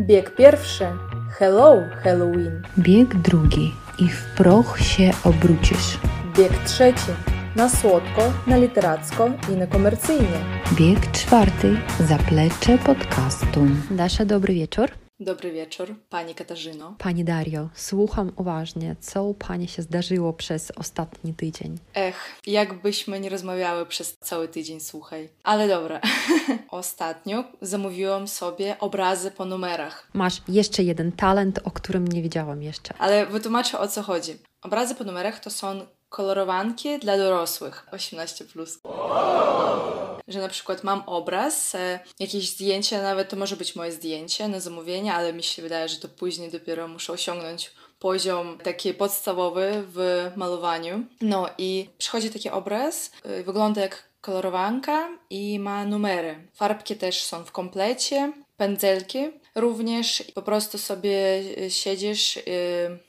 Bieg pierwszy. Hello, Halloween. Bieg drugi. I w proch się obrócisz. Bieg trzeci. Na słodko, na literacko i na komercyjnie. Bieg czwarty. Zaplecze podcastu. Dasza, dobry wieczór. Dobry wieczór, Pani Katarzyno. Pani Dario, słucham uważnie, co u Pani się zdarzyło przez ostatni tydzień. Ech, jakbyśmy nie rozmawiały przez cały tydzień, słuchaj. Ale dobra. Ostatnio zamówiłam sobie obrazy po numerach. Masz jeszcze jeden talent, o którym nie wiedziałam jeszcze. Ale wytłumaczę o co chodzi. Obrazy po numerach to są kolorowanki dla dorosłych 18. Że na przykład mam obraz, e, jakieś zdjęcie, nawet to może być moje zdjęcie na zamówienie, ale mi się wydaje, że to później dopiero muszę osiągnąć poziom taki podstawowy w malowaniu. No i przychodzi taki obraz, y, wygląda jak kolorowanka i ma numery. Farbki też są w komplecie, pędzelki również. Po prostu sobie y, siedzisz y,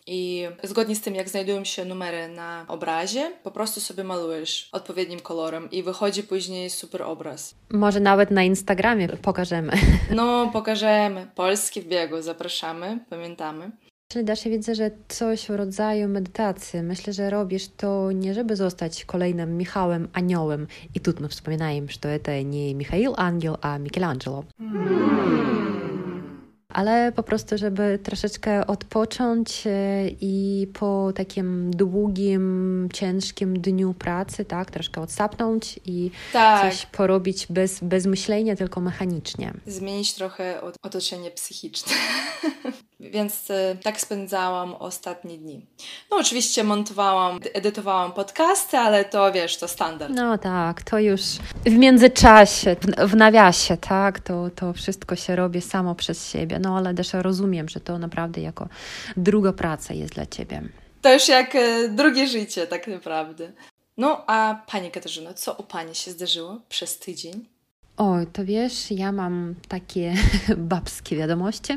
i zgodnie z tym, jak znajdują się numery na obrazie, po prostu sobie malujesz odpowiednim kolorem i wychodzi później super obraz. Może nawet na Instagramie pokażemy. No, pokażemy. Polski w biegu, zapraszamy, pamiętamy. Czyli da się widzę, że coś w rodzaju medytacji. Myślę, że robisz to nie żeby zostać kolejnym Michałem Aniołem. I tu my wspominajmy, że to nie Michał Angel, a Michelangelo. Ale po prostu, żeby troszeczkę odpocząć e, i po takim długim, ciężkim dniu pracy, tak, troszkę odsapnąć i tak. coś porobić bez, bez myślenia, tylko mechanicznie. Zmienić trochę otoczenie psychiczne. Więc e, tak spędzałam ostatnie dni. No, oczywiście montowałam, edytowałam podcasty, ale to wiesz, to standard. No tak, to już w międzyczasie, w, w nawiasie, tak, to, to wszystko się robi samo przez siebie. No ale też rozumiem, że to naprawdę jako druga praca jest dla ciebie. To już jak e, drugie życie, tak naprawdę. No, a Pani Katarzyno, co u Pani się zdarzyło przez tydzień? Oj, to wiesz, ja mam takie babskie wiadomości,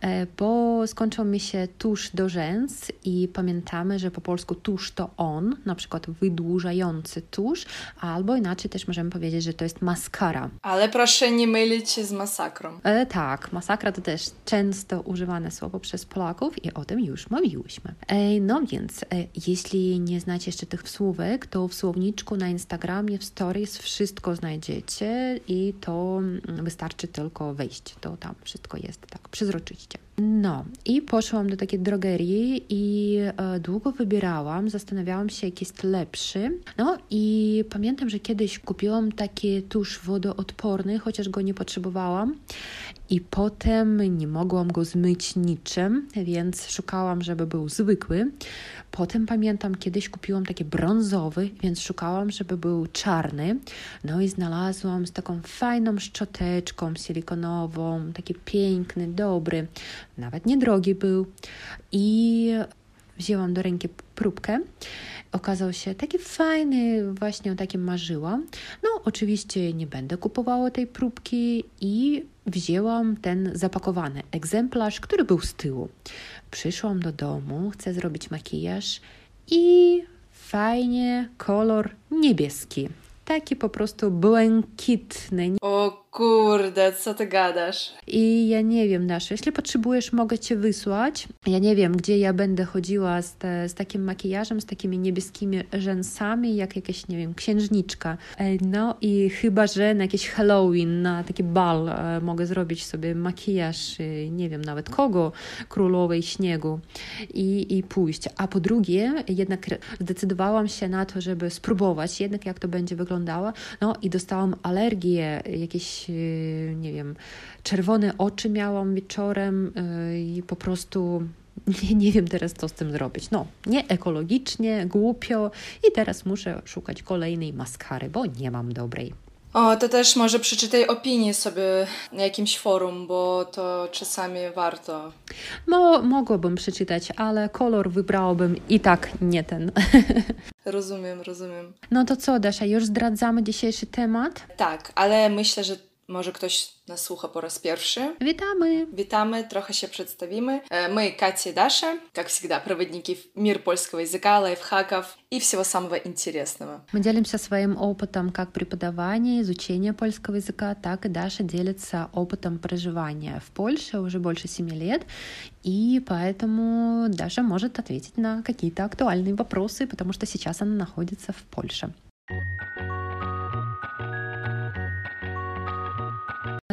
e, bo skończył mi się tusz do rzęs i pamiętamy, że po polsku tusz to on, na przykład wydłużający tusz, albo inaczej też możemy powiedzieć, że to jest maskara. Ale proszę nie mylić się z masakrą. E, tak, masakra to też często używane słowo przez Polaków i o tym już mówiłyśmy. E, no więc, e, jeśli nie znacie jeszcze tych słówek, to w słowniczku na Instagramie, w stories wszystko znajdziecie i to mm, wystarczy tylko wejść. To tam wszystko jest tak przezroczyście. No i poszłam do takiej drogerii i e, długo wybierałam, zastanawiałam się, jaki jest lepszy. No i pamiętam, że kiedyś kupiłam taki tusz wodoodporny, chociaż go nie potrzebowałam. I potem nie mogłam go zmyć niczym, więc szukałam, żeby był zwykły. Potem pamiętam, kiedyś kupiłam taki brązowy, więc szukałam, żeby był czarny. No i znalazłam z taką fajną szczoteczką silikonową, taki piękny, dobry, nawet niedrogi był. I wzięłam do ręki próbkę. Okazał się taki fajny, właśnie o takim marzyłam. No, oczywiście nie będę kupowała tej próbki i wzięłam ten zapakowany egzemplarz, który był z tyłu. Przyszłam do domu, chcę zrobić makijaż i fajnie kolor niebieski. Taki po prostu błękitny. O kurde, co ty gadasz? I ja nie wiem, Dasza, jeśli potrzebujesz, mogę Cię wysłać. Ja nie wiem, gdzie ja będę chodziła z, te, z takim makijażem, z takimi niebieskimi rzęsami, jak jakaś, nie wiem, księżniczka. No i chyba, że na jakiś Halloween, na taki bal e, mogę zrobić sobie makijaż, e, nie wiem nawet kogo, królowej śniegu i, i pójść. A po drugie, jednak zdecydowałam się na to, żeby spróbować jednak, jak to będzie wyglądało. No i dostałam alergię, jakieś, e, nie wiem, czerwone oczy miałam wieczorem e, i po prostu nie, nie wiem teraz, co z tym zrobić. No, nie ekologicznie, głupio i teraz muszę szukać kolejnej maskary, bo nie mam dobrej. O, to też może przeczytaj opinię sobie na jakimś forum, bo to czasami warto. No, mogłabym przeczytać, ale kolor wybrałabym i tak nie ten. Rozumiem, rozumiem. No to co, Dasza, już zdradzamy dzisiejszy temat? Tak, ale myślę, że może ktoś nas słucha po raz pierwszy. Witamy! Witamy, trochę się przedstawimy. Мы Катя и Даша, как всегда, проводники в мир польского языка, лайфхаков и всего самого интересного. Мы делимся своим опытом как преподавания, изучения польского языка, так и Даша делится опытом проживания в Польше уже больше семи лет, и поэтому Даша может ответить на какие-то актуальные вопросы, потому что сейчас она находится в Польше.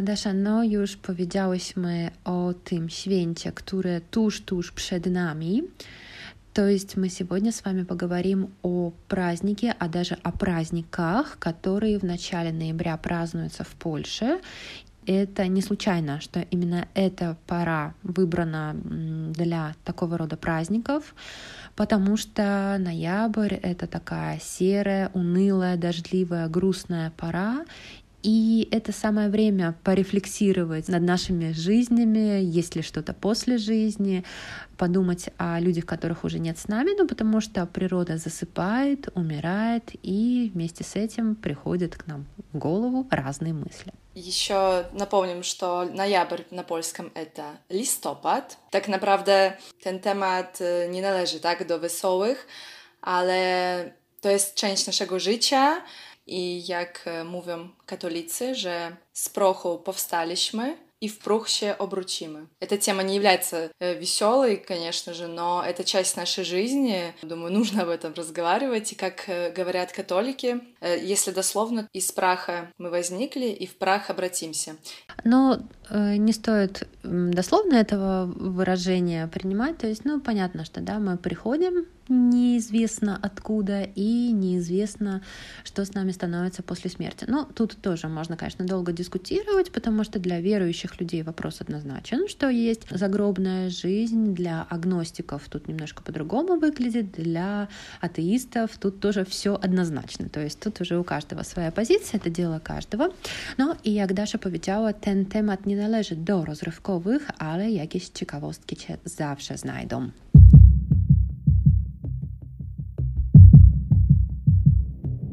Dasza, no już powiedziałyśmy o tym święcie, które tuż, tuż przed nami. То есть мы сегодня с вами поговорим о празднике, а даже о праздниках, которые в начале ноября празднуются в Польше. Это не случайно, что именно эта пора выбрана для такого рода праздников, потому что ноябрь — это такая серая, унылая, дождливая, грустная пора, и это самое время порефлексировать над нашими жизнями, есть ли что-то после жизни, подумать о людях, которых уже нет с нами, ну потому что природа засыпает, умирает, и вместе с этим приходят к нам в голову разные мысли. Еще напомним, что ноябрь на польskim это listopad. Tak naprawdę ten temat nie należy tak do wesołych, ale to jest część naszego życia i jak mówią katolicy, że z prochu powstaliśmy, и в прух все обручимы. Эта тема не является веселой, конечно же, но это часть нашей жизни. Думаю, нужно об этом разговаривать. И как говорят католики, если дословно, из праха мы возникли и в прах обратимся. Но э, не стоит дословно этого выражения принимать. То есть, ну, понятно, что да, мы приходим неизвестно откуда и неизвестно, что с нами становится после смерти. Но тут тоже можно, конечно, долго дискутировать, потому что для верующих людей вопрос однозначен, что есть загробная жизнь, для агностиков тут немножко по-другому выглядит, для атеистов тут тоже все однозначно. То есть тут уже у каждого своя позиция, это дело каждого. No i jak Dasza powiedziała, ten temat nie należy do rozrywkowych, ale jakieś ciekawostki cię zawsze znajdą.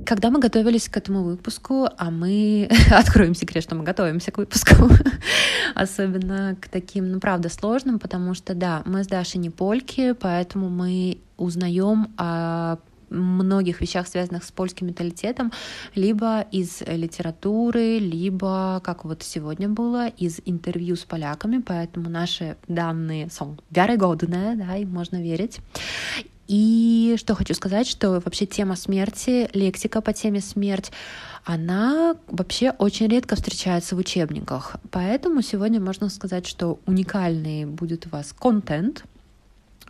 Когда мы готовились к этому выпуску, а мы откроем секрет, что мы готовимся к выпуску, особенно к таким, ну, правда, сложным, потому что, да, мы с Дашей не польки, поэтому мы узнаем о многих вещах, связанных с польским менталитетом, либо из литературы, либо, как вот сегодня было, из интервью с поляками, поэтому наши данные są wiarygodne, да, им можно верить. И что хочу сказать, что вообще тема смерти, лексика по теме смерть, она вообще очень редко встречается в учебниках. Поэтому сегодня можно сказать, что уникальный будет у вас контент.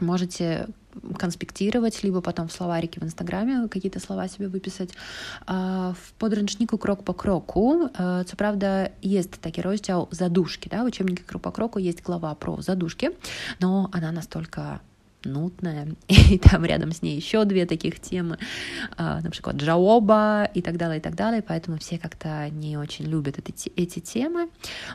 Можете конспектировать, либо потом в словарике в Инстаграме какие-то слова себе выписать. В подручнику крок по кроку, co правда, есть таки раздел задушки, да, в учебнике крок по кроку есть глава про задушки, но она настолько нудная, и там рядом с ней еще две таких темы, например, джаоба и так далее, и так далее, поэтому все как-то не очень любят эти, эти темы,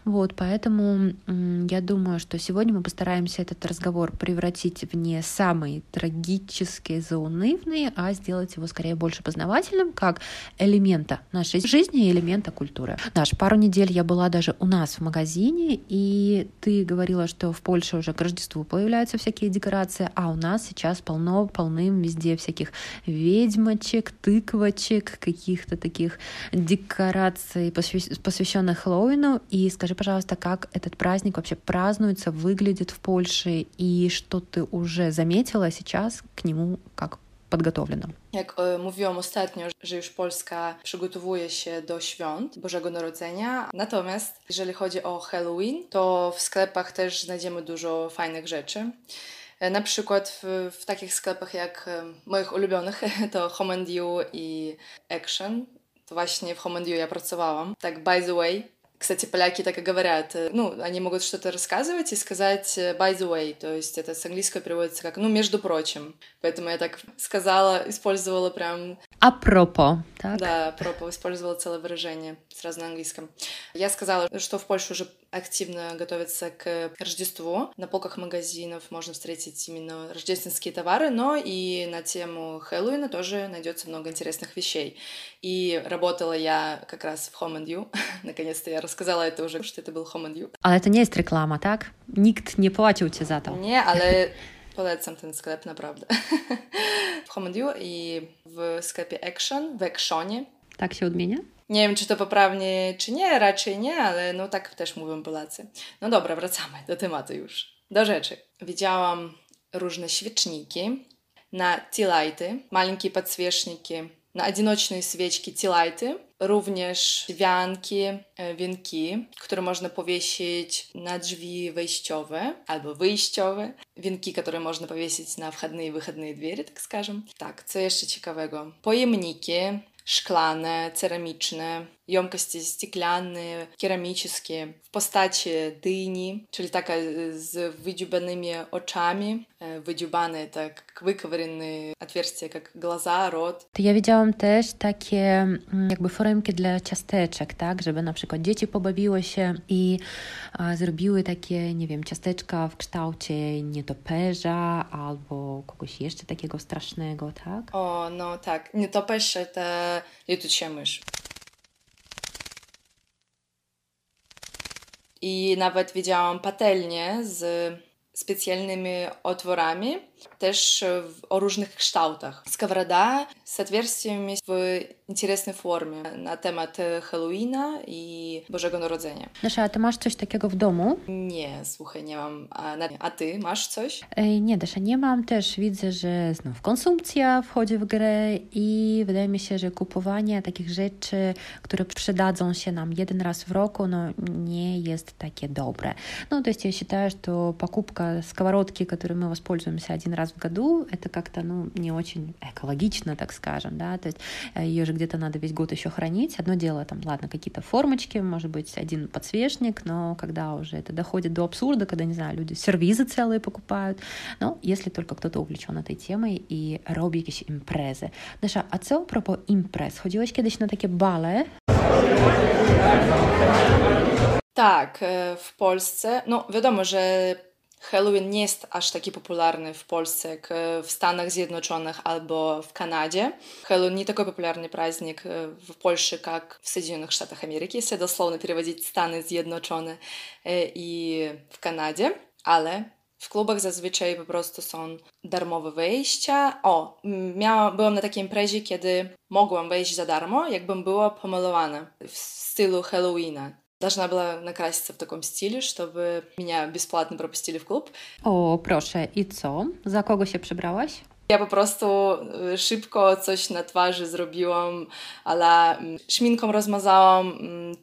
вот, поэтому я думаю, что сегодня мы постараемся этот разговор превратить в не самый трагический, заунывный, а сделать его скорее больше познавательным, как элемента нашей жизни и элемента культуры. Даш, пару недель я была даже у нас в магазине, и ты говорила, что в Польше уже к Рождеству появляются всякие декорации, а у нас сейчас полно, полным везде всяких ведьмочек, тыквочек, каких-то таких декораций, посвященных Хэллоуину. И скажи, пожалуйста, как этот праздник вообще празднуется, выглядит в Польше, и что ты уже заметила сейчас к нему как podgotowiona. Jak mówiłam ostatnio, że już Polska przygotowuje się do świąt Bożego Narodzenia. Natomiast jeżeli chodzi o Halloween, to w sklepach też znajdziemy dużo fajnych rzeczy. Na przykład w, w takich sklepach jak e, moich ulubionych to Home You i Action. To właśnie w Home You я pracowałam. Так, by the way, Кстати, поляки так и говорят. Э, ну, они могут что-то рассказывать и сказать э, by the way, то есть это с английского переводится как, ну, между прочим. Поэтому я так сказала, использовала прям А пропо, так? Да, пропо использовала целое выражение сразу на английском. Я сказала, что в Польше уже активно готовятся к Рождеству. На полках магазинов можно встретить именно рождественские товары, но и на тему Хэллоуина тоже найдется много интересных вещей. И работала я как раз в Home and You. Наконец-то я рассказала это уже, что это был Home and You. А это не есть реклама, так? Nikt не платил тебе за то. Не, але polecam ten sklep naprawdę. w Home i w sklepie Action, w Actionie. Tak się odmienia? Nie wiem, czy to poprawnie, czy nie, raczej nie, ale no tak też mówią Polacy. No dobra, wracamy do tematu już. Do rzeczy. Widziałam różne świeczniki na tea lighty, maleńkie podświeczniki одиночные свечки тилайты, również wianki, wienki, które można powiesić na drzwi wejściowe albo wyjściowe, wienki, które można powiesić na wchodne i wychodne двери, tak скажем. Tak, co jeszcze ciekawego? Pojemniki szklane, ceramiczne, емкости стеклянные, керамические, в постаче дыни, czyli taka z wydziubanymi oczami. Wydziubane это как выковыренные отверстия, как глаза, рот. To ja widziałam też takie jakby foremki dla ciasteczek, tak, żeby na przykład dzieci pobawiły się i a, zrobiły takie, nie wiem, ciasteczka w kształcie nietoperza albo kogoś jeszcze takiego strasznego, tak? O, no tak. Nietoperz это летучая мышь. I nawet widziałam patelnię z specjalnymi otworami, też o różnych kształtach. Sковорода z отверстиями w интересной форме na temat Halloweena i Bożego Narodzenia. Dasza, a ty masz coś takiego w domu? Nie, słuchaj, nie mam. A, a ty masz coś? Ej, nie, Dasza, nie mam też. Widzę, że znów konsumpcja wchodzi w grę i wydaje mi się, że kupowanie takich rzeczy, które przydadzą się nam jeden raz w roku, no nie jest takie dobre. No, to jest, я считаю, что покупка сковородки, которой мы воспользуемся один раз в году, это как-то, ну, не очень экологично, так скажем, да, то есть ее же где-то надо весь год еще хранить. Одно дело, там, ладно, какие-то формочки, может быть, один подсвечник, но когда уже это доходит до абсурда, когда, не знаю, люди сервизы целые покупают, ну, если только кто-то увлечен этой темой и robi jakieś imprezy. Dasza, a co a propos imprez? Chodziłeś kiedyś na takie bale? Tak, w Polsce, no wiadomo, że Halloween nie jest aż taki popularny w Polsce jak w Stanach Zjednoczonych albo w Kanadzie. Halloween не такой популярный праздник в Польше, как в Соединенных Штатах Америки, если дословно переводить Stany Zjednoczone i w Kanadzie, ale w klubach zazwyczaj po prostu są darmowe wejścia. O, miałam, byłam na takiej imprezie, kiedy mogłam wejść za darmo, jakbym była pomalowana w stylu Halloweena. Должна была накраситься в таком стиле, чтобы меня бесплатно пропустили в. O, proszę, i co? Za kogo się przebrałaś? Ja po prostu szybko coś na twarzy zrobiłam, ale szminką rozmazałam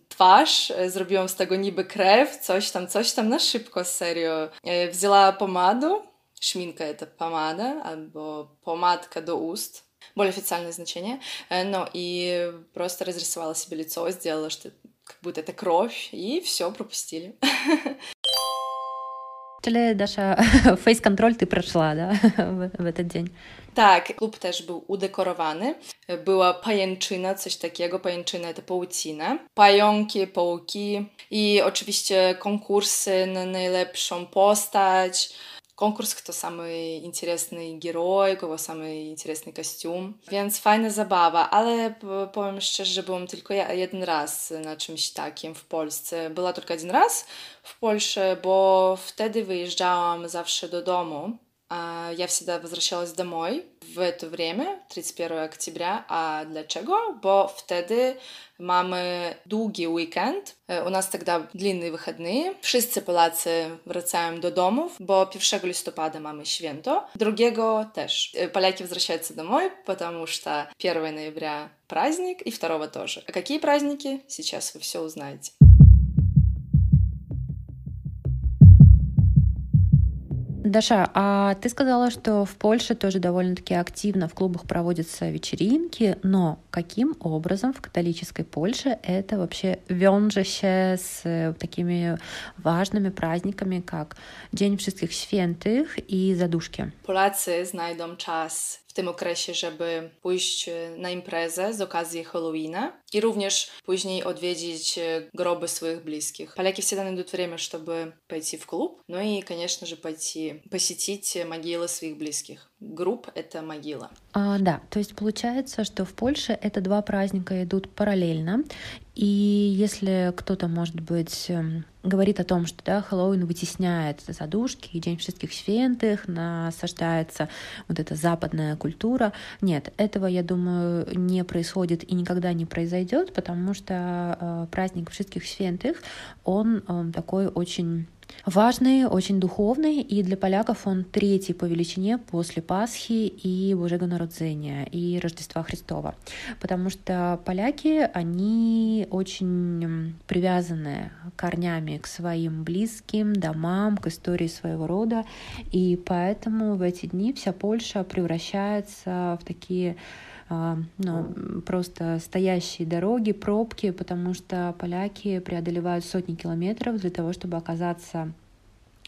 twarz, zrobiłam z tego niby krew, coś tam, coś tam na szybko, serio. Wzięła pomadu, szminka это помада, albo pomadka do ust, более официальное значение, no i просто разрисовала себе лицо, сделала, что как будто это кровь, и все, пропустили. Czyli Dasza, face control ty przeszła, da? w, w ten dzień. Tak, klub też był udekorowany. Była pajęczyna, coś takiego. Pajęczyna to pałucina. Pająki, pałki i oczywiście konkursy na najlepszą postać konkurs, kto samый интересный герой, u kogo samый интересный kostium. Więc fajna zabawa, ale powiem szczerze, że byłam tylko jeden raz na czymś takim w Polsce. Była tylko jeden raz w Polsce, bo wtedy wyjeżdżałam zawsze do domu я всегда возвращалась домой в это время, 31 октября. А для чего? Bo wtedy mamy długi weekend. U nas тогда длинные выходные. Wszyscy Polacy wracają do domów, bo 1 listopada mamy święto. Drugiego też. Поляки возвращаются домой, потому что 1 ноября праздник и 2 тоже. А какие праздники? Сейчас вы все узнаете. Даша, а ты сказала, что в Польше тоже довольно-таки активно в клубах проводятся вечеринки, но каким образом в католической Польше это вообще венжеще с такими важными праздниками, как Dzień Wszystkich Świętych и Zaduszki? Polacy znajdą czas tym okresie, żeby pójść na imprezę z okazji Halloweena i również później odwiedzić groby swoich bliskich. Поляки всегда найдут время, чтобы пойти в клуб, ну и, конечно же, пойти посетить могилы своих близких. Grób — это могила. А, да, то есть получается, что в Польше это два праздника идут параллельно, и если кто-то, может быть, эм, говорит о том, что да, Хэллоуин вытесняет задушки, и День всех святых, насаждается вот эта западная культура, нет, этого, я думаю, не происходит и никогда не произойдет, потому что э, праздник всех святых, он э, такой очень важный, очень духовный, и для поляков он третий по величине после Пасхи и Божьего Народзения, и Рождества Христова. Потому что поляки, они очень привязаны корнями к своим близким, домам, к истории своего рода, и поэтому в эти дни вся Польша превращается в такие ну, просто стоящие дороги, пробки, потому что поляки преодолевают сотни километров для того, чтобы оказаться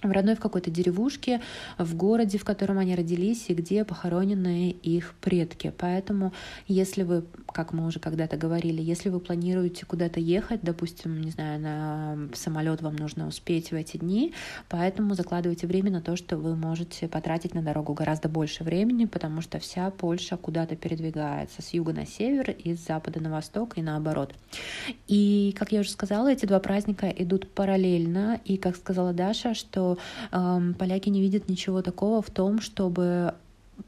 в родной в какой-то деревушке, в городе, в котором они родились и где похоронены их предки. Поэтому, если вы, как мы уже когда-то говорили, если вы планируете куда-то ехать, допустим, не знаю, на самолет вам нужно успеть в эти дни, поэтому закладывайте время на то, что вы можете потратить на дорогу гораздо больше времени, потому что вся Польша куда-то передвигается с юга на север и с запада на восток и наоборот. И, как я уже сказала, эти два праздника идут параллельно, и, как сказала Даша, что э, поляки не видят ничего такого в том, чтобы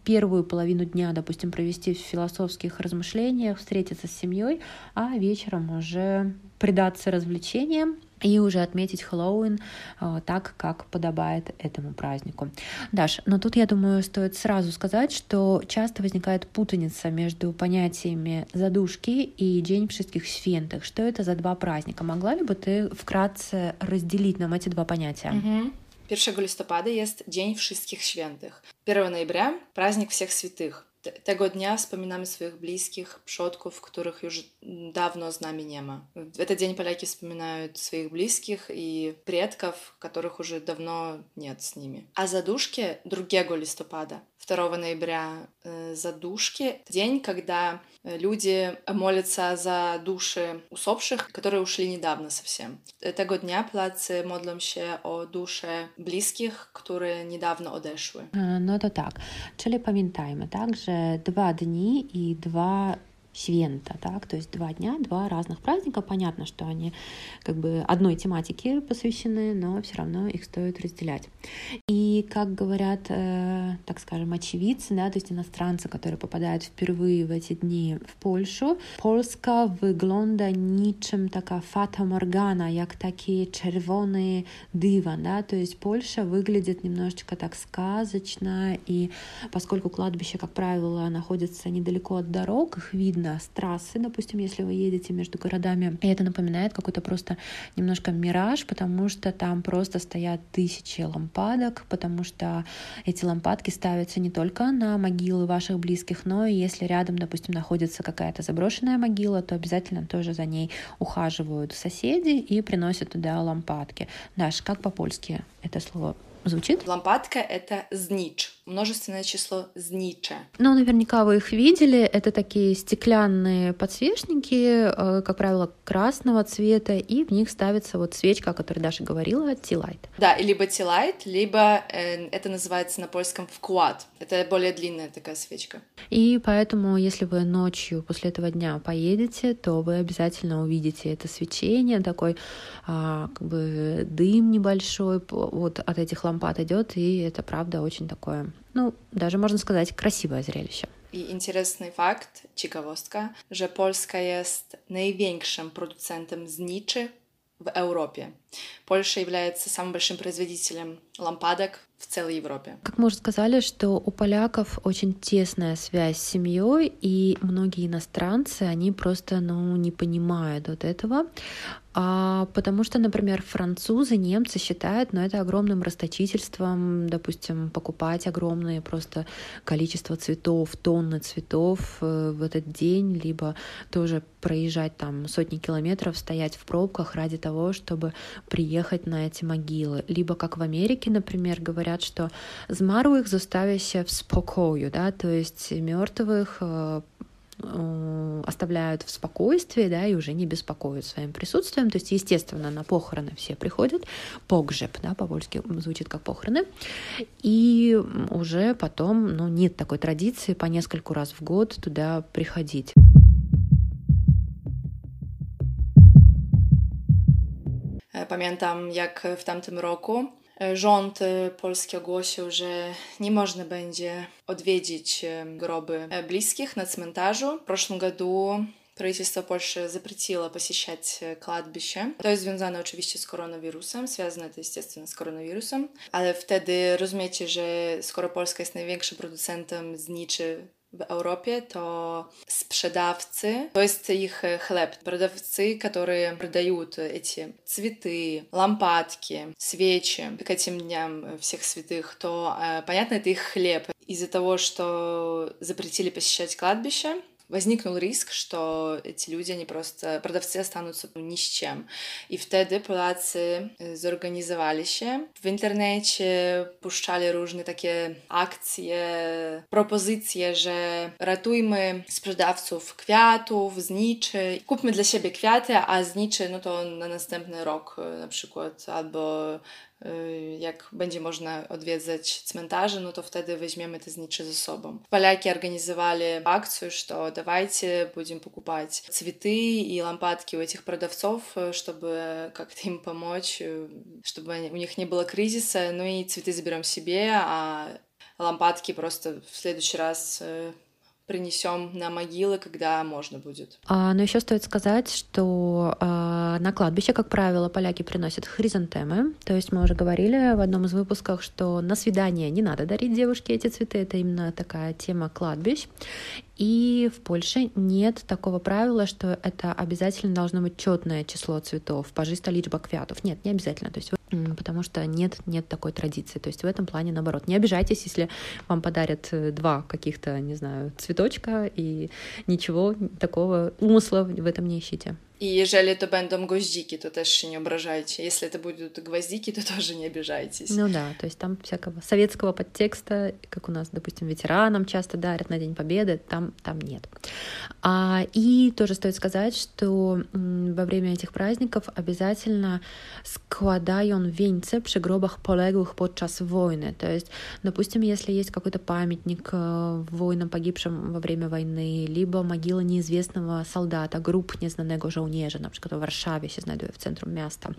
первую половину дня, допустим, провести в философских размышлениях, встретиться с семьей, а вечером уже предаться развлечениям и уже отметить Хэллоуин э, так, как подобает этому празднику. Даш, но тут, я думаю, стоит сразу сказать, что часто возникает путаница между понятиями задушки и День всех святых. Что это за два праздника? Могла ли бы ты вкратце разделить нам эти два понятия? Mm-hmm. 1 listopada jest Dzień Wszystkich Świętych. 1 ноября — праздник всех святых. Tego dnia wspominamy swoich bliskich, przodków, których już dawno z nami nie ma. Этот день поляки вспоминают своих близких и предков, которых уже давно нет с ними. А задушки 2 листопада 2 ноября э, задушки. День, когда э, люди молятся за души усопших, которые ушли недавно совсем. Dnia Polacy modlą się o dusze bliskich, które niedawno odeszły. No to tak. Czyli pamiętajmy, tak, że dwa dni i dwa Свента, так, то есть два дня, два разных праздника. Понятно, что они как бы одной тематике посвящены, но все равно их стоит разделять. И как говорят, э, так скажем, очевидцы, да, то есть иностранцы, которые попадают впервые в эти дни в Польшу, Polska wygląda niczym taka fata morgana, jak takie czerwony диван, да, то есть Польша выглядит немножечко так сказочно, и поскольку кладбище, как правило, находится недалеко от дорог, их видно видно с трассы, допустим, если вы едете между городами. И это напоминает какой-то просто немножко мираж, потому что там просто стоят тысячи лампадок, потому что эти лампадки ставятся не только на могилы ваших близких, но и если рядом, допустим, находится какая-то заброшенная могила, то обязательно тоже за ней ухаживают соседи и приносят туда лампадки. Даш, как по-польски это слово звучит? Лампадка — это знич, множественное число знича. Ну, наверняка вы их видели. Это такие стеклянные подсвечники, э, как правило, красного цвета, и в них ставится вот свечка, о которой Даша говорила, T-Light. Да, либо T-Light, либо э, это называется на польском вклад. Это более длинная такая свечка. И поэтому, если вы ночью после этого дня поедете, то вы обязательно увидите это свечение, такой а, как бы дым небольшой вот от этих лампад идет, и это правда очень такое, ну, даже можно сказать, красивое зрелище. I interesny fakt, ciekawostka, że Polska jest największym producentem zniczy w Europie. Польша является самым большим производителем лампадок в целой Европе. Как мы уже сказали, что у поляков очень тесная связь с семьей, и многие иностранцы, они просто ну, не понимают вот этого. А, потому что, например, французы, немцы считают, ну, это огромным расточительством, допустим, покупать огромное просто количество цветов, тонны цветов э, в этот день, либо тоже проезжать там сотни километров, стоять в пробках ради того, чтобы приехать на эти могилы. Либо, как в Америке, например, говорят, что змарłych zostawia в спокою, да, то есть мертвых э, э, оставляют в спокойствии, да, и уже не беспокоят своим присутствием. То есть, естественно, на похороны все приходят, погжеб, да, по-польски звучит как похороны, и уже потом, ну, нет такой традиции по нескольку раз в год туда приходить. Pamiętam, jak w tamtym roku rząd polski ogłosił, że nie można będzie odwiedzić groby bliskich na cmentarzu. W zeszłym году правительство Польши запретило посещать кладбище. To jest związane oczywiście z koronawirusem, związane to естественно z koronawirusem, ale wtedy rozumiecie, że skoro Polska jest największym producentem zniczy в Европе, то спrzedawcy, то есть их хлеб, продавцы, которые продают эти цветы, лампадки, свечи к этим дням всех святых, то, понятно, это их хлеб. Из-за того, что запретили посещать кладбище, возникнул риск, что эти люди, они просто, продавцы останутся ни с чем. I wtedy Polacy zorganizowali się. W internecie puszczali różne takie akcje, propozycje, że ratujmy sprzedawców kwiatów, zniczy, kupmy dla siebie kwiaty, a zniczy no to na następny rok na przykład, albo jak będzie można odwiedzać cmentarze, no to wtedy weźmiemy te znicze ze sobą. Поляки организовали акцию, что давайте будем покупать цветы и лампадки у этих продавцов, чтобы как-то им помочь, чтобы у них не было кризиса, ну и цветы заберем себе, а лампадки просто в следующий раз принесем на могилы, когда можно будет. А, но еще стоит сказать, что а, на кладбище, как правило, поляки приносят хризантемы. То есть мы уже говорили в одном из выпусков, что на свидание не надо дарить девушке эти цветы. Это именно такая тема кладбищ. И в Польше нет такого правила, что это обязательно должно быть четное число цветов, пожиста личба квятов. Нет, не обязательно. То есть потому что нет, нет такой традиции. То есть в этом плане наоборот. Не обижайтесь, если вам подарят э, два каких-то, не знаю, цветочка, и ничего такого умысла в этом не ищите. И jeżeli to będą goździki, to też się nie. Если это будут гвоздики, то тоже не обижайтесь. Ну да, то есть там всякого советского подтекста, как у нас, допустим, ветеранам часто дарят на День Победы, там, там нет. А, и тоже стоит сказать, что во время этих праздников обязательно складаją wieńce przy grobach poległych podczas wojny. То есть, допустим, если есть какой-то памятник э, воинам, погибшим во время войны, либо могила неизвестного солдата, групп незнаnego żołnierza, na przykład w Warszawie się znajduje w centrum miasta,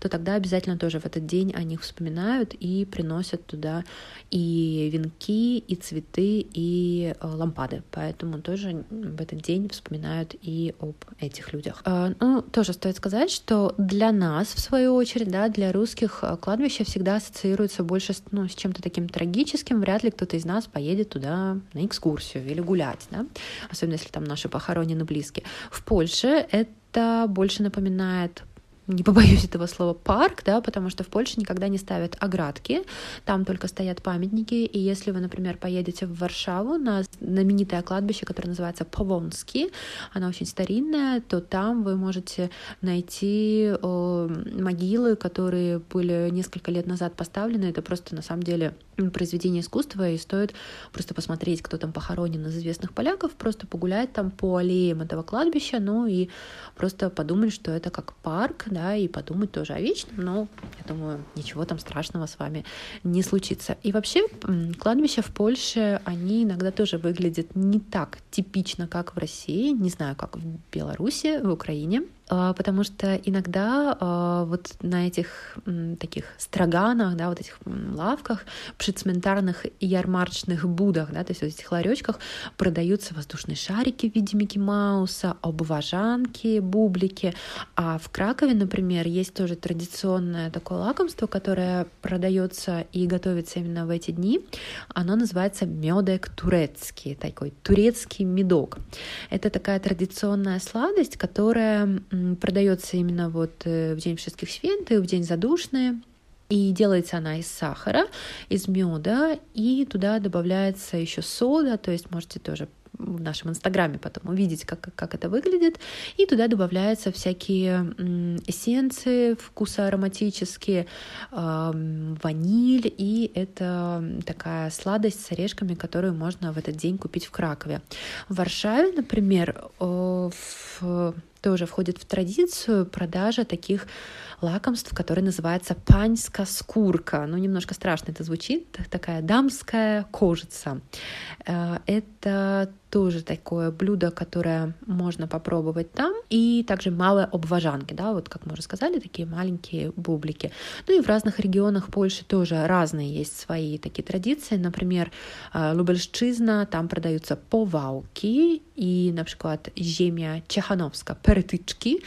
to тогда обязательно тоже в этот день о них вспоминают и приносят туда и венки, и цветы, и лампады. Поэтому тоже в этот день вспоминают и об этих людях. Ну, тоже стоит сказать, что для нас, в свою очередь, да, для русских кладбище всегда ассоциируется больше ну, с чем-то таким трагическим. Вряд ли кто-то из нас поедет туда на экскурсию или гулять, да? особенно если там наши похоронены близкие. В Польше это это больше напоминает не побоюсь этого слова, парк, да, потому что в Польше никогда не ставят оградки, там только стоят памятники, и если вы, например, поедете в Варшаву на знаменитое кладбище, которое называется Повонский, оно очень старинное, то там вы можете найти э, могилы, которые были несколько лет назад поставлены, это просто на самом деле произведение искусства, и стоит просто посмотреть, кто там похоронен из известных поляков, просто погулять там по аллеям этого кладбища, ну и просто подумать, что это как парк, да, и подумать тоже о вечном, но я думаю, ничего там страшного с вами не случится. И вообще кладбища в Польше, они иногда тоже выглядят не так типично, как в России, не знаю, как в Беларуси, в Украине, потому что иногда а, вот на этих таких строганах, да, вот этих лавках, предцментарных ярмарочных будах, да, то есть вот этих ларечках продаются воздушные шарики в виде Микки Мауса, обважанки, бублики. А в Кракове, например, есть тоже традиционное такое лакомство, которое продается и готовится именно в эти дни. Оно называется медек турецкий, такой турецкий медок. Это такая традиционная сладость, которая продается именно вот э, в день всех святых, в день задушные. И делается она из сахара, из меда, и туда добавляется еще сода, то есть можете тоже в нашем инстаграме потом увидеть, как, как это выглядит. И туда добавляются всякие эссенции, вкусы ароматические, ваниль, и это такая сладость с орешками, которую можно в этот день купить в Кракове. В Варшаве, например, в тоже входит в традицию продажа таких лакомств, которое называется паньска скурка. Ну, немножко страшно это звучит, такая дамская кожица. Э, это тоже такое блюдо, которое можно попробовать там. И также малые обважанки, да, вот как мы уже сказали, такие маленькие бублики. Ну и в разных регионах Польши тоже разные есть свои такие традиции. Например, э, Лубельшчизна, там продаются повалки и, например, земя Чехановска, перетычки,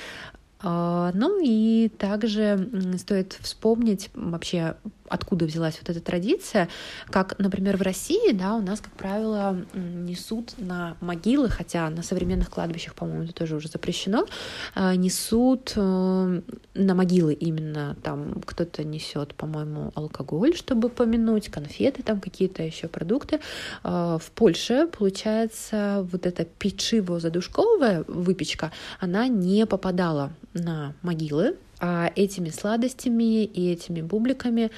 ну и также стоит вспомнить вообще откуда взялась вот эта традиция, как, например, в России, да, у нас, как правило, несут на могилы, хотя на современных кладбищах, по-моему, это тоже уже запрещено, а, несут на могилы именно там кто-то несет, по-моему, алкоголь, чтобы помянуть, конфеты, там какие-то еще продукты. А, в Польше, получается, вот эта печиво-задушковая выпечка, она не попадала на могилы, а этими сладостями и этими бубликами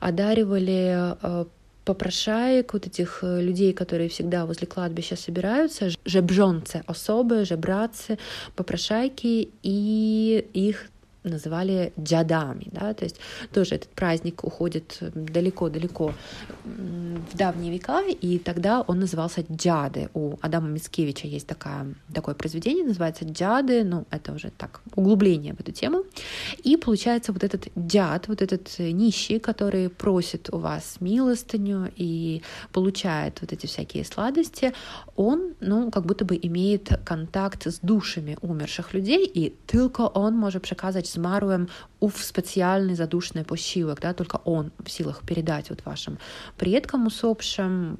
одаривали э, попрошаек, вот этих э, людей, которые всегда возле кладбища собираются, жебжонцы, особые, жебрацы, попрошайки, и их называли джадами, да, то есть тоже этот праздник уходит далеко-далеко в давние века, и тогда он назывался джады. У Адама Мицкевича есть такая, такое произведение, называется джады, ну, это уже так, углубление в эту тему, и получается вот этот джад, вот этот нищий, который просит у вас милостыню и получает вот эти всякие сладости, он, ну, как будто бы имеет контакт с душами умерших людей, и только он может przekazać zmarłym ów specjalny, zaduszny posiłek, да, только он в силах передать вот вашим предкам усопшим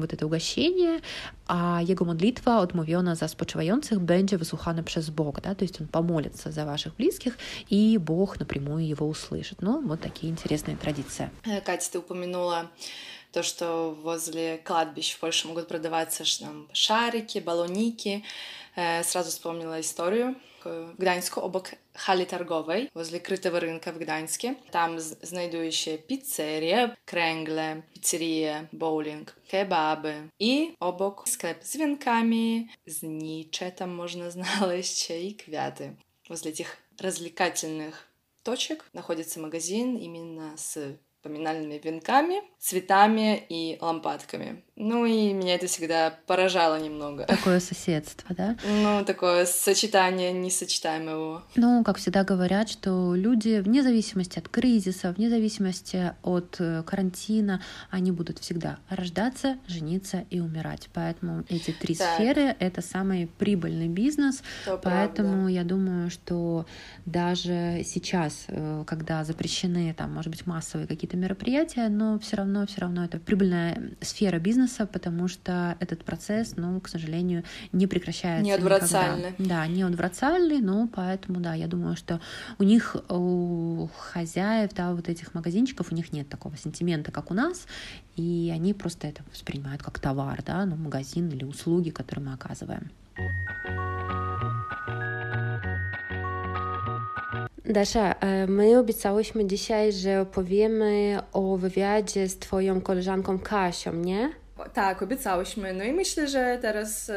вот это угощение, а jego modlitwa odmówiona za spoczywających będzie wysłuchana przez Бога, да, то есть он помолится за ваших близких, и Бог напрямую его услышит. Ну, вот такие интересные традиции. Катя, ты упомянула то, что возле кладбищ в Польше могут продаваться там, шарики, баллоники. Сразу вспомнила историю Gdańsku, obok hali targowej, возле Krytego Rynka w Gdańskie. Tam znajduje się pizzeria, kręgle, pizzerie, bowling, kebaby i obok sklep z wiankami, znicze tam można znaleźć i kwiaty. Возле этих развлекательных точек находится магазин именно с поминальными венками, цветами и лампадками. Ну и меня это всегда поражало немного. Такое соседство, да? Ну, такое сочетание несочетаемого. Ну, как всегда говорят, что люди, вне зависимости от кризиса, вне зависимости от э, карантина, они будут всегда рождаться, жениться и умирать. Поэтому эти три так. сферы — это самый прибыльный бизнес. То Поэтому правда. я думаю, что даже сейчас, э, когда запрещены, там, может быть, массовые какие-то мероприятия, но все равно, все равно это прибыльная сфера бизнеса, бизнеса, потому что этот процесс, ну, к сожалению, не прекращается. Неотвратительный. Да, неотвратительный, но поэтому, да, я думаю, что у них, у хозяев, да, вот этих магазинчиков, у них нет такого сентимента, как у нас, и они просто это воспринимают как товар, да, ну, магазин или услуги, которые мы оказываем. Dasza, my obiecałyśmy dzisiaj, że opowiemy o wywiadzie z Twoją koleżanką Kasią, nie? Tak, obiecałyśmy. No i myślę, że teraz e,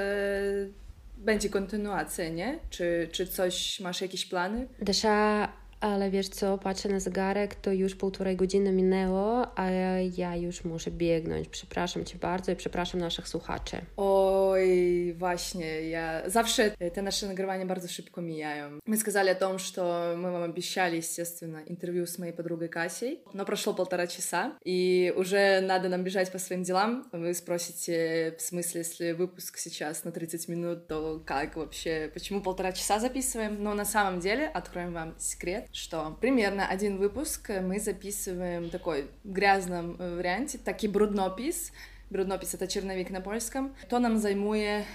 będzie kontynuacja, nie? Czy, czy coś, masz jakieś plany? Dasza, ale wiesz co, patrzę na zegarek, to już półtorej godziny minęło, a ja już muszę biegnąć. Przepraszam Cię bardzo i przepraszam naszych słuchaczy. Oj, właśnie, ja zawsze te nasze nagrywania bardzo szybko mijają. Мы сказали о том, что мы вам обещали, естественно, интервью с моей подругой Касей, но прошло полтора часа, и уже надо нам бежать по своим делам. Вы спросите, в смысле, если выпуск сейчас на 30 минут, то как вообще, почему полтора часа записываем? Но на самом деле, откроем вам секрет, что примерно один выпуск мы записываем такой в грязном э, варианте, taki brudnopis. Brudnopis это черновик на польском. То нам займує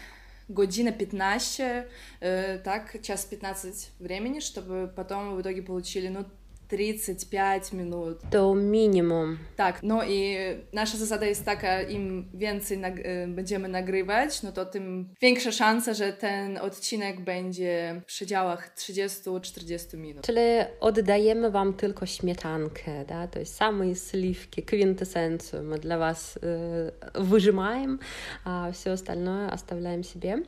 година 15, э, так, час 15 времени, чтобы потом в итоге получили, ну, 35 minut. To minimum. Tak, no i nasza zasada jest taka, im więcej nag będziemy nagrywać, no to tym większa szansa, że ten odcinek będzie w przedziałach 30-40 minut. Czyli oddajemy Wam tylko śmietankę, да? то есть самые сливки, квинтэссенцию мы для вас э, выжимаем, а все остальное оставляем себе.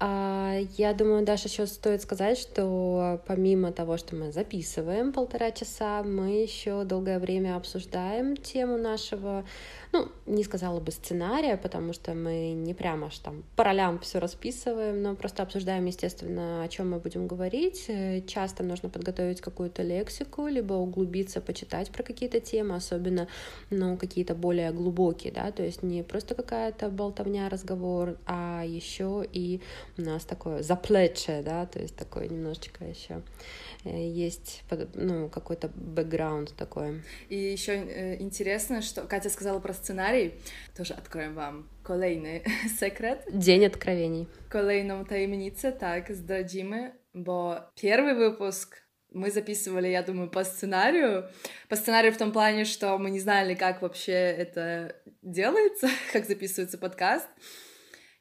А, я думаю, даже еще стоит сказать, что помимо того, что мы записываем полтора часа, мы еще долгое время обсуждаем тему нашего ну, не сказала бы сценария, потому что мы не прямо аж там по ролям все расписываем, но просто обсуждаем, естественно, о чем мы будем говорить. Э, часто нужно подготовить какую-то лексику, либо углубиться, почитать про какие-то темы, особенно, ну, какие-то более глубокие, да, то есть не просто какая-то болтовня, разговор, а еще и у нас такое заплече, да, то есть такое немножечко еще э, есть ну, какой-то бэкграунд такой. И еще э, интересно, что Катя сказала про сценарий. Тоже откроем вам kolejny sekret. Dzień откровений. Kolejną tajemnicę, tak, zdradzimy, bo первый выпуск мы записывали, я думаю, по сценарию. По сценарию в том плане, что мы не знали, как вообще это делается, как записывается подкаст.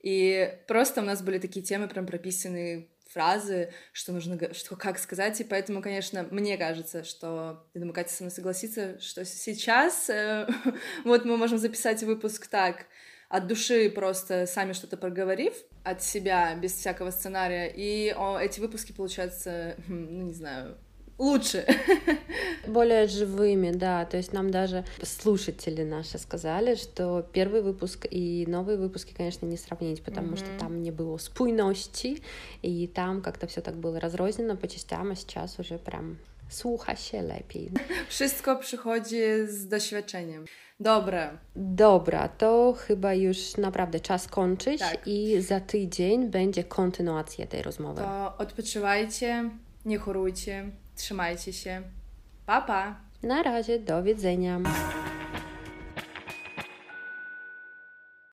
И просто у нас были такие темы прям прописанные фразы, что нужно, что как сказать, и поэтому, конечно, мне кажется, что, я думаю, Катя со мной согласится, что сейчас э, вот мы можем записать выпуск так, от души просто сами что-то проговорив от себя, без всякого сценария, и о, эти выпуски получаются, ну, не знаю, лучше. Более живыми, да. То есть нам даже слушатели наши сказали, что первый выпуск и новые выпуски, конечно, не сравнить, потому mm-hmm. что там не было спойности, и там как-то все так было разрознено по частям, а сейчас уже прям słucha się lepiej. Wszystko przychodzi z doświadczeniem. Dobra. Dobra, to chyba już naprawdę czas kończyć tak. i za tydzień będzie kontynuacja tej rozmowy. To odpoczywajcie, nie chorujcie, Trzymajcie się. Pa, pa. Na razie, do widzenia.